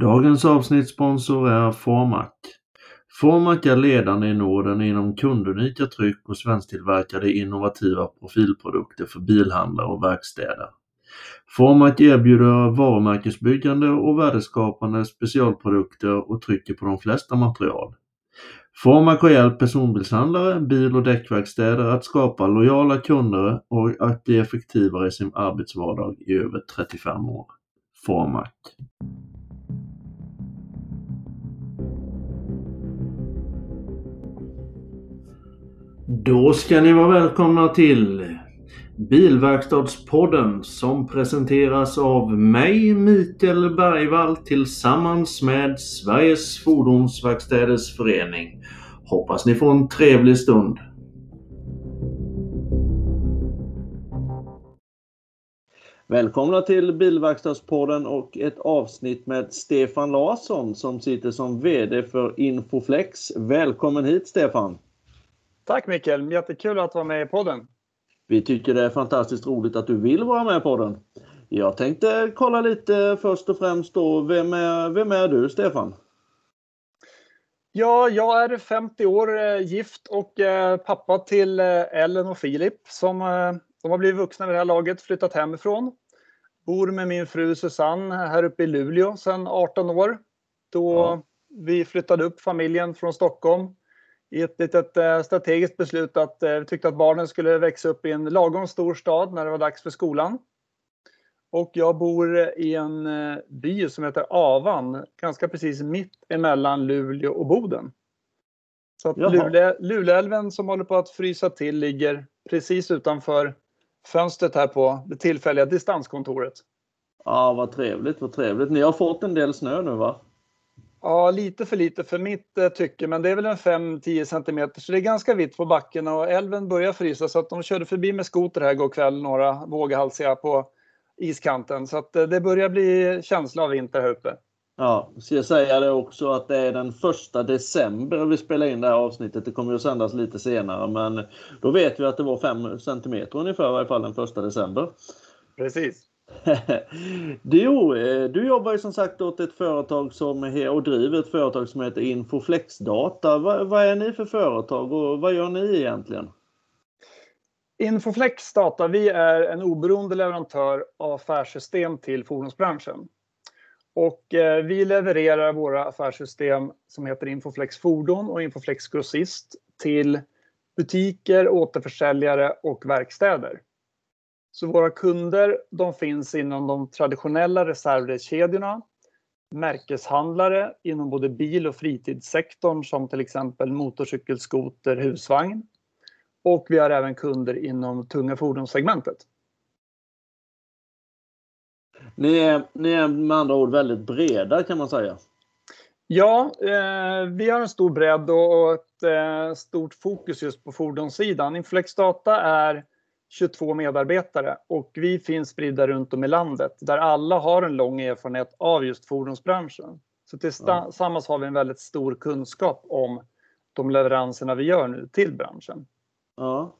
Dagens avsnittssponsor är Formac. Formac är ledande i Norden inom kundunika tryck och svensktillverkade innovativa profilprodukter för bilhandlare och verkstäder. Formac erbjuder varumärkesbyggande och värdeskapande specialprodukter och trycker på de flesta material. Formac har hjälpt personbilshandlare, bil och däckverkstäder att skapa lojala kunder och att bli effektivare i sin arbetsvardag i över 35 år. Formac. Då ska ni vara välkomna till Bilverkstadspodden som presenteras av mig, Mikael Bergvall, tillsammans med Sveriges Fordonsverkstäders Förening. Hoppas ni får en trevlig stund. Välkomna till Bilverkstadspodden och ett avsnitt med Stefan Larsson som sitter som VD för Infoflex. Välkommen hit Stefan! Tack Mikael! Jättekul att vara med i podden. Vi tycker det är fantastiskt roligt att du vill vara med på den. Jag tänkte kolla lite först och främst då. Vem är, vem är du Stefan? Ja, jag är 50 år, eh, gift och eh, pappa till eh, Ellen och Filip som de har blivit vuxna vid det här laget, flyttat hemifrån. Bor med min fru Susanne här uppe i Luleå sedan 18 år. Då ja. vi flyttade upp familjen från Stockholm i ett litet eh, strategiskt beslut att eh, vi tyckte att barnen skulle växa upp i en lagom stor stad när det var dags för skolan. Och jag bor i en eh, by som heter Avan, ganska precis mitt emellan Luleå och Boden. Så att Lule, Luleälven som håller på att frysa till ligger precis utanför fönstret här på det tillfälliga distanskontoret. Ja, vad trevligt, vad trevligt. Ni har fått en del snö nu va? Ja, lite för lite för mitt eh, tycke, men det är väl en 5-10 centimeter så det är ganska vitt på backen och älven börjar frysa så att de körde förbi med skoter här igår kväll, några våghalsiga på iskanten. Så att eh, det börjar bli känsla av vinter här uppe. Ja, ska jag säga det också att det är den första december vi spelar in det här avsnittet. Det kommer ju att sändas lite senare, men då vet vi att det var 5 centimeter ungefär i varje fall den första december. Precis. du, eh, du jobbar ju som sagt åt ett företag som och driver ett företag som heter Infoflexdata. Vad, vad är ni för företag och vad gör ni egentligen? Infoflex Data, vi är en oberoende leverantör av affärssystem till fordonsbranschen. Och eh, vi levererar våra affärssystem som heter Infoflex Fordon och Infoflex Grossist till butiker, återförsäljare och verkstäder. Så våra kunder de finns inom de traditionella reservdelskedjorna, märkeshandlare inom både bil och fritidssektorn som till exempel motorcykel, skoter, husvagn. Och vi har även kunder inom tunga fordonssegmentet. Ni är, ni är med andra ord väldigt breda kan man säga. Ja, eh, vi har en stor bredd och ett eh, stort fokus just på fordonssidan. Inflex Data är 22 medarbetare och vi finns spridda runt om i landet där alla har en lång erfarenhet av just fordonsbranschen. Så tillsammans har vi en väldigt stor kunskap om de leveranserna vi gör nu till branschen. Ja.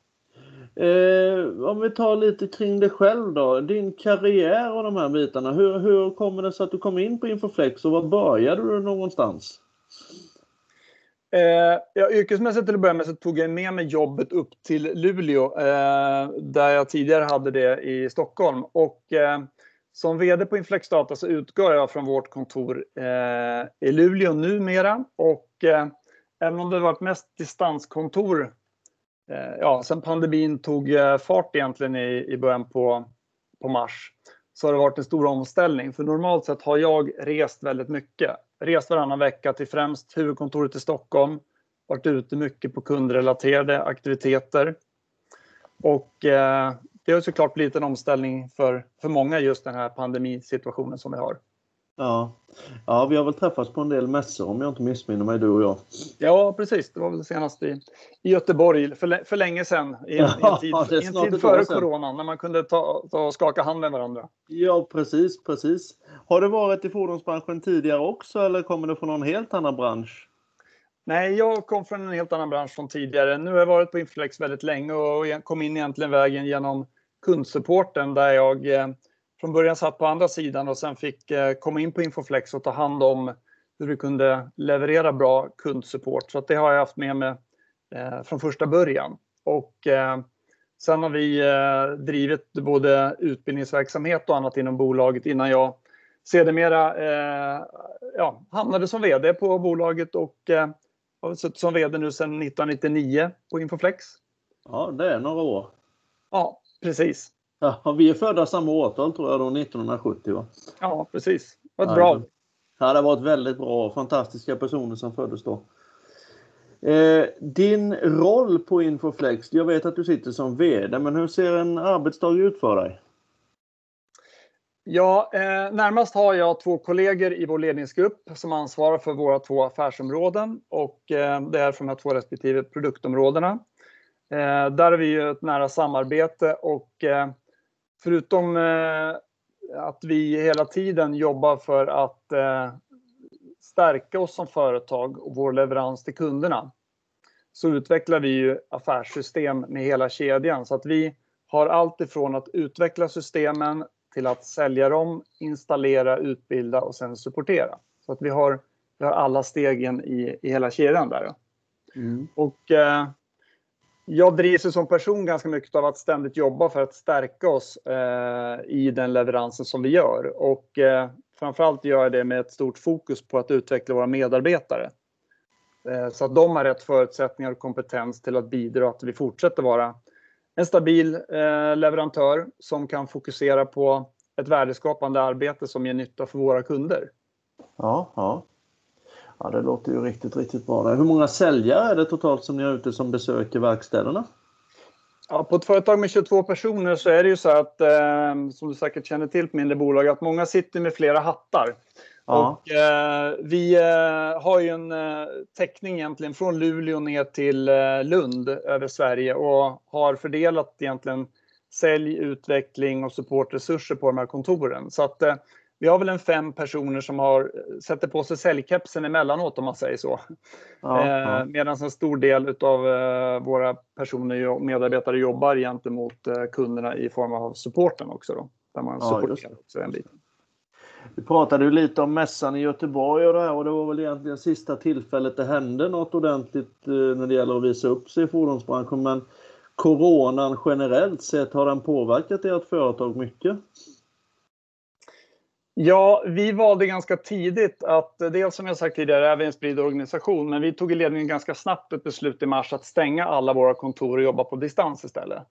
Eh, om vi tar lite kring dig själv då, din karriär och de här bitarna. Hur, hur kommer det sig att du kom in på Infoflex och var började du någonstans? Eh, ja, yrkesmässigt till att börja med så tog jag med mig jobbet upp till Luleå eh, där jag tidigare hade det i Stockholm. Och, eh, som VD på Inflex Data så utgår jag från vårt kontor eh, i Luleå numera. Och eh, även om det varit mest distanskontor eh, ja, sen pandemin tog eh, fart egentligen i, i början på, på mars så har det varit en stor omställning. För normalt sett har jag rest väldigt mycket rest varannan vecka till främst huvudkontoret i Stockholm. Varit ute mycket på kundrelaterade aktiviteter. Och eh, det har såklart blivit en omställning för, för många just den här pandemisituationen som vi har. Ja. ja, vi har väl träffats på en del mässor om jag inte missminner mig, du och jag. Ja, precis. Det var väl senast i, i Göteborg för, för länge sedan. I en, ja, i en tid, i en tid före coronan när man kunde ta, ta och skaka hand med varandra. Ja, precis, precis. Har du varit i fordonsbranschen tidigare också eller kommer du från någon helt annan bransch? Nej, jag kom från en helt annan bransch från tidigare. Nu har jag varit på Inflex väldigt länge och kom in egentligen vägen genom kundsupporten där jag eh, från början satt på andra sidan och sen fick eh, komma in på Infoflex och ta hand om hur vi kunde leverera bra kundsupport. Så att det har jag haft med mig eh, från första början. Och sen har vi drivit både utbildningsverksamhet och annat inom bolaget innan jag sedermera ja, hamnade som VD på bolaget och har suttit som VD nu sedan 1999 på Infoflex. Ja, det är några år. Ja, precis. Ja, vi är födda samma årtal tror jag då, 1970 va? Ja, precis. Det var ett bra Ja, det var ett väldigt bra, fantastiska personer som föddes då. Eh, din roll på Infoflex, jag vet att du sitter som VD, men hur ser en arbetsdag ut för dig? Ja, eh, närmast har jag två kollegor i vår ledningsgrupp som ansvarar för våra två affärsområden och eh, det är från de här två respektive produktområdena. Eh, där har vi ju ett nära samarbete och eh, förutom eh, att vi hela tiden jobbar för att eh, stärka oss som företag och vår leverans till kunderna så utvecklar vi ju affärssystem med hela kedjan så att vi har allt ifrån att utveckla systemen till att sälja dem, installera, utbilda och sen supportera. Så att vi har, vi har alla stegen i, i hela kedjan där. Mm. Och eh, jag drivs som person ganska mycket av att ständigt jobba för att stärka oss eh, i den leveransen som vi gör. Och eh, framförallt gör jag det med ett stort fokus på att utveckla våra medarbetare. Eh, så att de har rätt förutsättningar och kompetens till att bidra att vi fortsätter vara en stabil eh, leverantör som kan fokusera på ett värdeskapande arbete som ger nytta för våra kunder. Ja, ja. ja det låter ju riktigt, riktigt bra. Hur många säljare är det totalt som ni har ute som besöker verkstäderna? Ja, på ett företag med 22 personer så är det ju så att, eh, som du säkert känner till på mindre bolag, att många sitter med flera hattar. Ja. Och, eh, vi eh, har ju en eh, täckning egentligen från Luleå ner till eh, Lund över Sverige och har fördelat egentligen sälj, utveckling och supportresurser på de här kontoren. Så att eh, vi har väl en fem personer som har, sätter på sig säljkepsen emellanåt om man säger så. Ja, ja. Medan en stor del av våra personer och medarbetare jobbar gentemot kunderna i form av supporten också. Då, där man supporterar också den biten. Vi pratade ju lite om mässan i Göteborg och det här och det var väl egentligen sista tillfället det hände något ordentligt eh, när det gäller att visa upp sig i fordonsbranschen. Men coronan generellt sett, har den påverkat ert företag mycket? Ja, vi valde ganska tidigt att, dels som jag sagt tidigare, är vi en spridd organisation, men vi tog i ledningen ganska snabbt ett beslut i mars att stänga alla våra kontor och jobba på distans istället.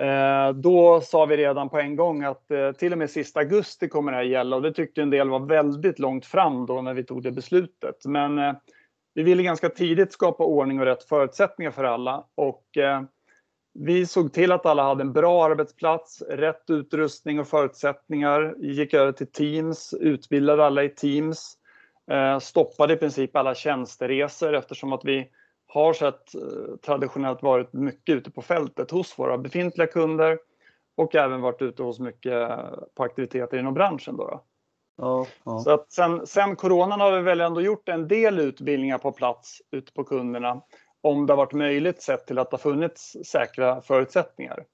Eh, då sa vi redan på en gång att eh, till och med sista augusti kommer det här gälla och det tyckte en del var väldigt långt fram då när vi tog det beslutet. Men eh, vi ville ganska tidigt skapa ordning och rätt förutsättningar för alla och eh, vi såg till att alla hade en bra arbetsplats, rätt utrustning och förutsättningar. Vi gick över till Teams, utbildade alla i Teams, stoppade i princip alla tjänsteresor eftersom att vi har sett eh, traditionellt varit mycket ute på fältet hos våra befintliga kunder och även varit ute hos mycket på aktiviteter inom branschen. Då, Ja, ja. Så att sen, sen coronan har vi väl ändå gjort en del utbildningar på plats ute på kunderna om det har varit möjligt sett till att det har funnits säkra förutsättningar.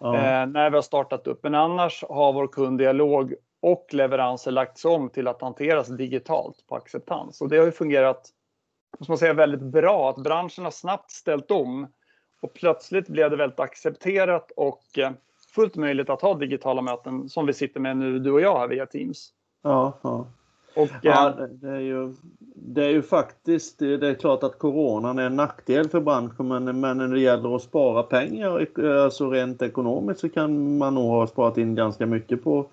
Ja. Eh, när vi har startat upp. Men annars har vår kunddialog och leveranser lagts om till att hanteras digitalt på acceptans. Och det har ju fungerat måste man säga, väldigt bra. Att branschen har snabbt ställt om och plötsligt blev det väldigt accepterat och eh, fullt möjligt att ha digitala möten som vi sitter med nu, du och jag här via Teams. Ja, ja. Och, ja eh, det, är ju, det är ju faktiskt, det är klart att coronan är en nackdel för branschen men, men när det gäller att spara pengar, alltså rent ekonomiskt så kan man nog ha sparat in ganska mycket på,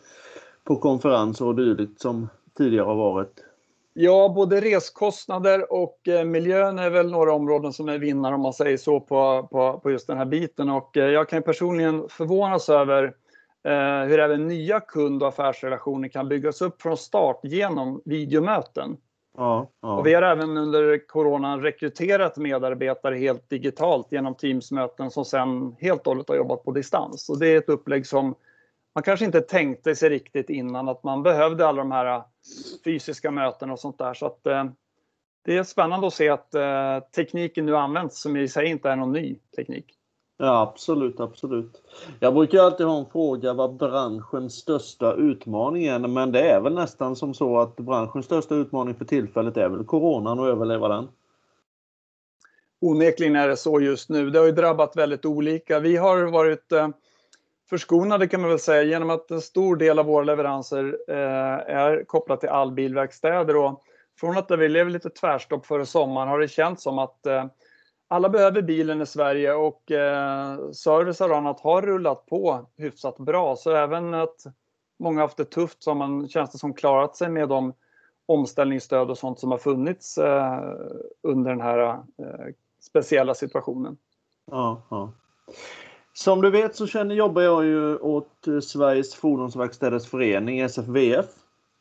på konferenser och dylikt som tidigare har varit. Ja, både reskostnader och eh, miljön är väl några områden som är vinnare om man säger så på, på, på just den här biten. Och eh, jag kan personligen förvånas över eh, hur även nya kund och affärsrelationer kan byggas upp från start genom videomöten. Ja, ja. Och vi har även under coronan rekryterat medarbetare helt digitalt genom Teamsmöten som sen helt och hållet har jobbat på distans. Och det är ett upplägg som man kanske inte tänkte sig riktigt innan att man behövde alla de här äh, fysiska möten och sånt där. Så att, eh, det är spännande att se att eh, tekniken nu används som i sig inte är någon ny teknik. Ja, absolut, absolut. Jag brukar alltid ha en fråga vad branschens största utmaning är, men det är väl nästan som så att branschens största utmaning för tillfället är väl coronan och överleva den. Onekligen är det så just nu. Det har ju drabbat väldigt olika. Vi har varit eh, förskonade kan man väl säga genom att en stor del av våra leveranser eh, är kopplat till allbilverkstäder och från att vi levde lite tvärstopp före sommaren har det känts som att eh, alla behöver bilen i Sverige och eh, service och annat har rullat på hyfsat bra. Så även att många haft det tufft så har man, känns det som, klarat sig med de omställningsstöd och sånt som har funnits eh, under den här eh, speciella situationen. Ja, ja. Som du vet så känner, jobbar jag ju åt Sveriges Fordonsverkstäders Förening, SFVF.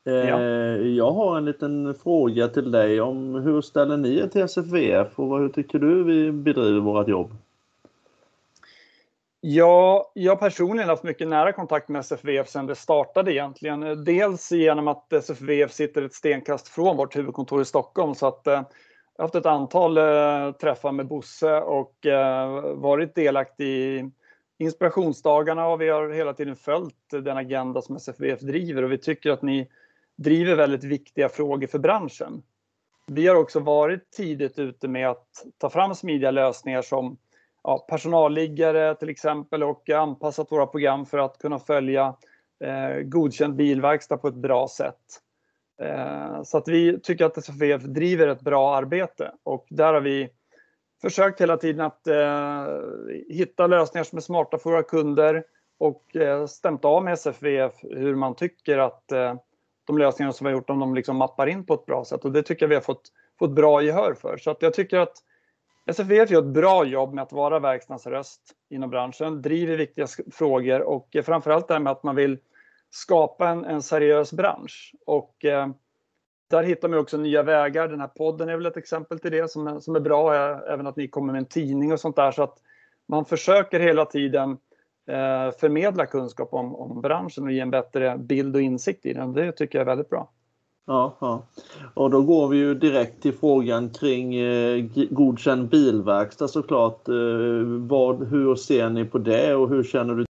Ja. Eh, jag har en liten fråga till dig om hur ställer ni er till SFVF och hur tycker du vi bedriver vårt jobb? Ja, jag personligen har haft mycket nära kontakt med SFVF sedan det startade egentligen. Dels genom att SFVF sitter ett stenkast från vårt huvudkontor i Stockholm så att eh, jag har haft ett antal eh, träffar med Bosse och varit delaktig i inspirationsdagarna och vi har hela tiden följt den agenda som SFVF driver och vi tycker att ni driver väldigt viktiga frågor för branschen. Vi har också varit tidigt ute med att ta fram smidiga lösningar som ja, personalliggare till exempel och anpassat våra program för att kunna följa eh, godkänd bilverkstad på ett bra sätt. Eh, så att vi tycker att SFF driver ett bra arbete och där har vi försökt hela tiden att eh, hitta lösningar som är smarta för våra kunder och eh, stämt av med SFVF hur man tycker att eh, de lösningar som vi har gjort, om de liksom mappar in på ett bra sätt. Och det tycker jag vi har fått, fått bra gehör för. Så att jag tycker att SFVF gör ett bra jobb med att vara verkstadens röst inom branschen, driver viktiga frågor och eh, framförallt det här med att man vill skapa en, en seriös bransch. Och eh, där hittar man också nya vägar. Den här podden är väl ett exempel till det som är, som är bra. Även att ni kommer med en tidning och sånt där. Så att man försöker hela tiden eh, förmedla kunskap om, om branschen och ge en bättre bild och insikt i den. Det tycker jag är väldigt bra. Ja, ja. Och då går vi ju direkt till frågan kring eh, godkänd bilverkstad såklart. Eh, vad, hur ser ni på det och hur känner du?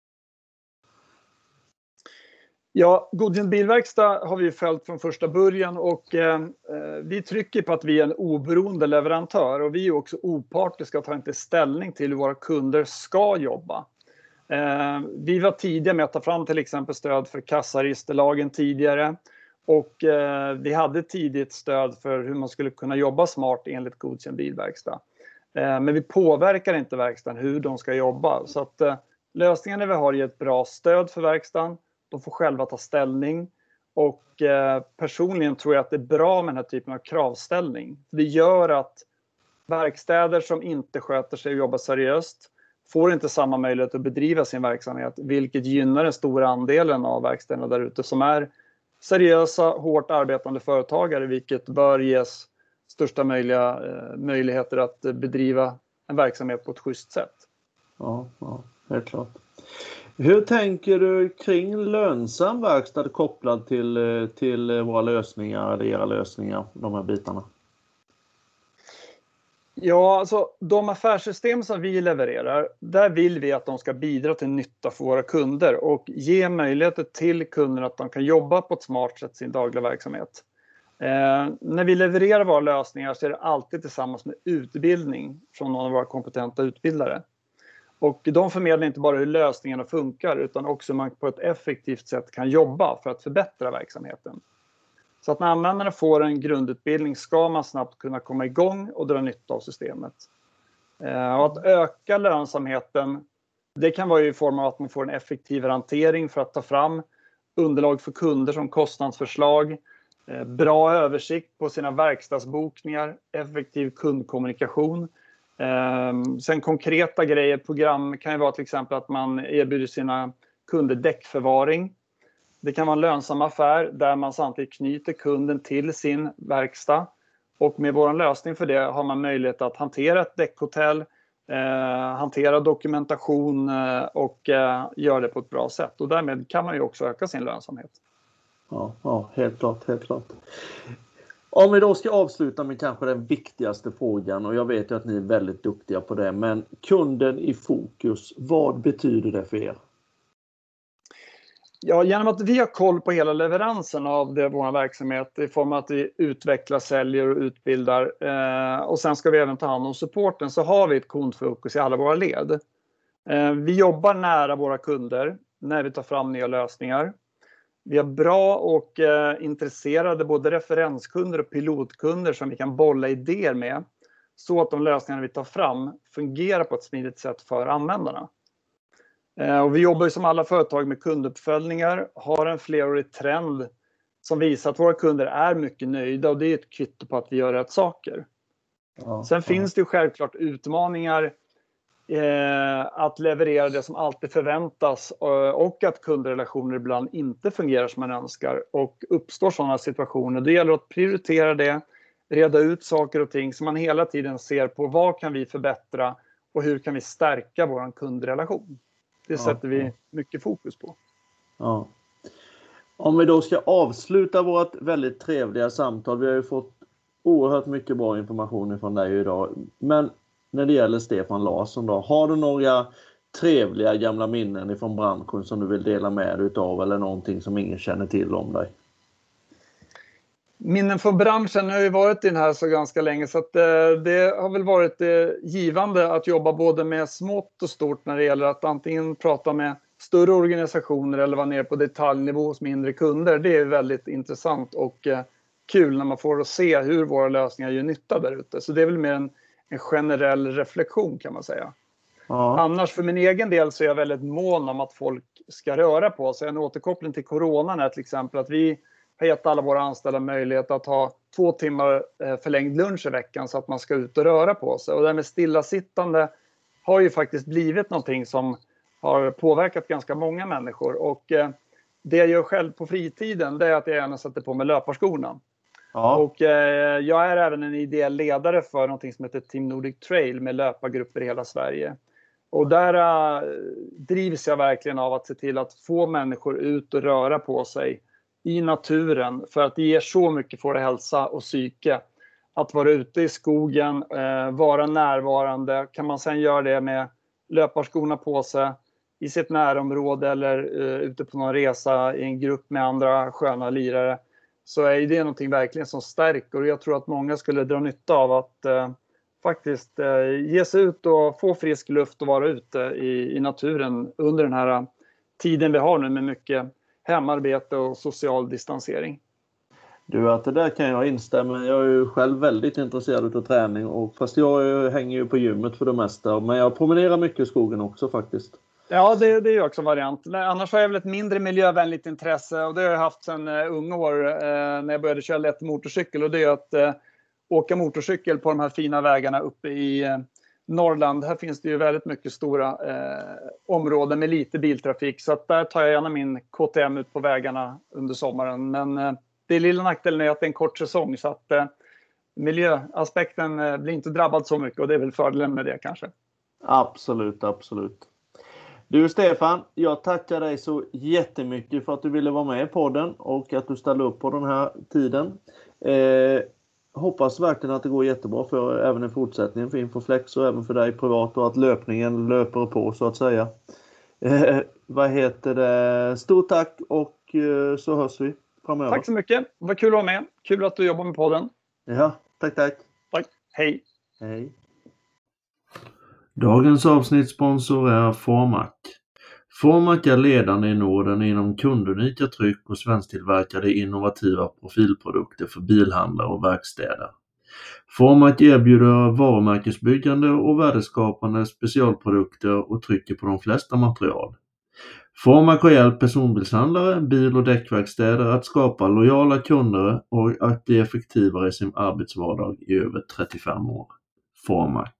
Ja, Godkänd bilverkstad har vi följt från första början och eh, eh, vi trycker på att vi är en oberoende leverantör och vi är också opartiska och tar inte ställning till hur våra kunder ska jobba. Eh, vi var tidiga med att ta fram till exempel stöd för kassaregisterlagen tidigare. Och eh, vi hade tidigt stöd för hur man skulle kunna jobba smart enligt godkänd bilverkstad. Eh, men vi påverkar inte verkstaden hur de ska jobba. Så att eh, lösningarna vi har ger ett bra stöd för verkstaden. De får själva ta ställning. Och eh, personligen tror jag att det är bra med den här typen av kravställning. Det gör att verkstäder som inte sköter sig och jobbar seriöst får inte samma möjlighet att bedriva sin verksamhet, vilket gynnar den stora andelen av verkstäderna där ute som är seriösa, hårt arbetande företagare, vilket bör ges största möjliga eh, möjligheter att bedriva en verksamhet på ett schysst sätt. Ja, ja helt klart. Hur tänker du kring lönsam verkstad kopplad till, eh, till eh, våra lösningar, eller era lösningar, de här bitarna? Ja, alltså de affärssystem som vi levererar, där vill vi att de ska bidra till nytta för våra kunder och ge möjligheter till kunderna att de kan jobba på ett smart sätt i sin dagliga verksamhet. Eh, när vi levererar våra lösningar så är det alltid tillsammans med utbildning från någon av våra kompetenta utbildare. Och de förmedlar inte bara hur lösningarna funkar utan också hur man på ett effektivt sätt kan jobba för att förbättra verksamheten. Så att när användarna får en grundutbildning ska man snabbt kunna komma igång och dra nytta av systemet. Eh, och att öka lönsamheten, det kan vara i form av att man får en effektivare hantering för att ta fram underlag för kunder som kostnadsförslag, eh, bra översikt på sina verkstadsbokningar, effektiv kundkommunikation. Ehm, sen konkreta grejer, program kan ju vara till exempel att man erbjuder sina kunder däckförvaring det kan vara en lönsam affär där man samtidigt knyter kunden till sin verkstad. Och med vår lösning för det har man möjlighet att hantera ett däckhotell, eh, hantera dokumentation eh, och eh, göra det på ett bra sätt. Och därmed kan man ju också öka sin lönsamhet. Ja, ja helt klart, helt klart. Om vi då ska avsluta med kanske den viktigaste frågan och jag vet ju att ni är väldigt duktiga på det, men kunden i fokus, vad betyder det för er? Ja, genom att vi har koll på hela leveransen av det, vår verksamhet i form av att vi utvecklar, säljer och utbildar eh, och sen ska vi även ta hand om supporten så har vi ett kundfokus i alla våra led. Eh, vi jobbar nära våra kunder när vi tar fram nya lösningar. Vi har bra och eh, intresserade både referenskunder och pilotkunder som vi kan bolla idéer med så att de lösningar vi tar fram fungerar på ett smidigt sätt för användarna. Eh, och vi jobbar som alla företag med kunduppföljningar, har en flerårig trend som visar att våra kunder är mycket nöjda och det är ett kvitto på att vi gör rätt saker. Ja, Sen ja. finns det ju självklart utmaningar att leverera det som alltid förväntas eh, och att kundrelationer ibland inte fungerar som man önskar och uppstår sådana situationer. Det gäller att prioritera det, reda ut saker och ting så man hela tiden ser på vad kan vi förbättra och hur kan vi stärka vår kundrelation. Det ja. sätter vi mycket fokus på. Ja. Om vi då ska avsluta vårt väldigt trevliga samtal. Vi har ju fått oerhört mycket bra information från dig idag. Men när det gäller Stefan Larsson då, har du några trevliga gamla minnen ifrån branschen som du vill dela med dig av eller någonting som ingen känner till om dig? Minnen från branschen har ju varit i den här så ganska länge så att eh, det har väl varit eh, givande att jobba både med smått och stort när det gäller att antingen prata med större organisationer eller vara nere på detaljnivå hos mindre kunder. Det är väldigt intressant och eh, kul när man får se hur våra lösningar gör nytta där ute. Så det är väl mer en, en generell reflektion kan man säga. Ja. Annars för min egen del så är jag väldigt mån om att folk ska röra på sig. En återkoppling till coronan är till exempel att vi har gett alla våra anställda möjlighet att ha två timmar eh, förlängd lunch i veckan så att man ska ut och röra på sig. Och det här med stillasittande har ju faktiskt blivit någonting som har påverkat ganska många människor. Och eh, det jag gör själv på fritiden det är att jag gärna sätter på mig löparskorna. Ja. Och eh, jag är även en ideell ledare för någonting som heter Team Nordic Trail med löpargrupper i hela Sverige. Och där eh, drivs jag verkligen av att se till att få människor ut och röra på sig i naturen för att det ger så mycket för hälsa och psyke. Att vara ute i skogen, eh, vara närvarande. Kan man sen göra det med löparskorna på sig i sitt närområde eller eh, ute på någon resa i en grupp med andra sköna lirare så är det någonting verkligen som stärker och jag tror att många skulle dra nytta av att eh, faktiskt eh, ge sig ut och få frisk luft och vara ute i, i naturen under den här eh, tiden vi har nu med mycket hemarbete och social distansering. Du, att det där kan jag instämma Jag är ju själv väldigt intresserad av träning och fast jag hänger ju på gymmet för det mesta. Men jag promenerar mycket i skogen också faktiskt. Ja, det, det är också en variant. Annars har jag väl ett mindre miljövänligt intresse och det har jag haft sedan eh, unga år eh, när jag började köra lätt motorcykel och det är att eh, åka motorcykel på de här fina vägarna uppe i Norrland. Här finns det ju väldigt mycket stora områden med lite biltrafik så att där tar jag gärna min KTM ut på vägarna under sommaren. Men det är lilla nackdelen är att det är en kort säsong så att miljöaspekten blir inte drabbad så mycket och det är väl fördelen med det kanske. Absolut, absolut. Du Stefan, jag tackar dig så jättemycket för att du ville vara med i podden och att du ställde upp på den här tiden. Eh, hoppas verkligen att det går jättebra för även i fortsättningen för Infoflex och även för dig privat och att löpningen löper på så att säga. Eh, vad heter det? Stort tack och eh, så hörs vi framöver. Tack så mycket. Vad kul att vara med. Kul att du jobbar med podden. Ja, tack tack. Tack. Hej. Hej. Dagens avsnittssponsor är Formac. Formac är ledande i Norden inom kundunika tryck och svensktillverkade innovativa profilprodukter för bilhandlare och verkstäder. Formac erbjuder varumärkesbyggande och värdeskapande specialprodukter och trycker på de flesta material. Formac har hjälpt personbilshandlare, bil och däckverkstäder att skapa lojala kunder och att bli effektivare i sin arbetsvardag i över 35 år. Formac.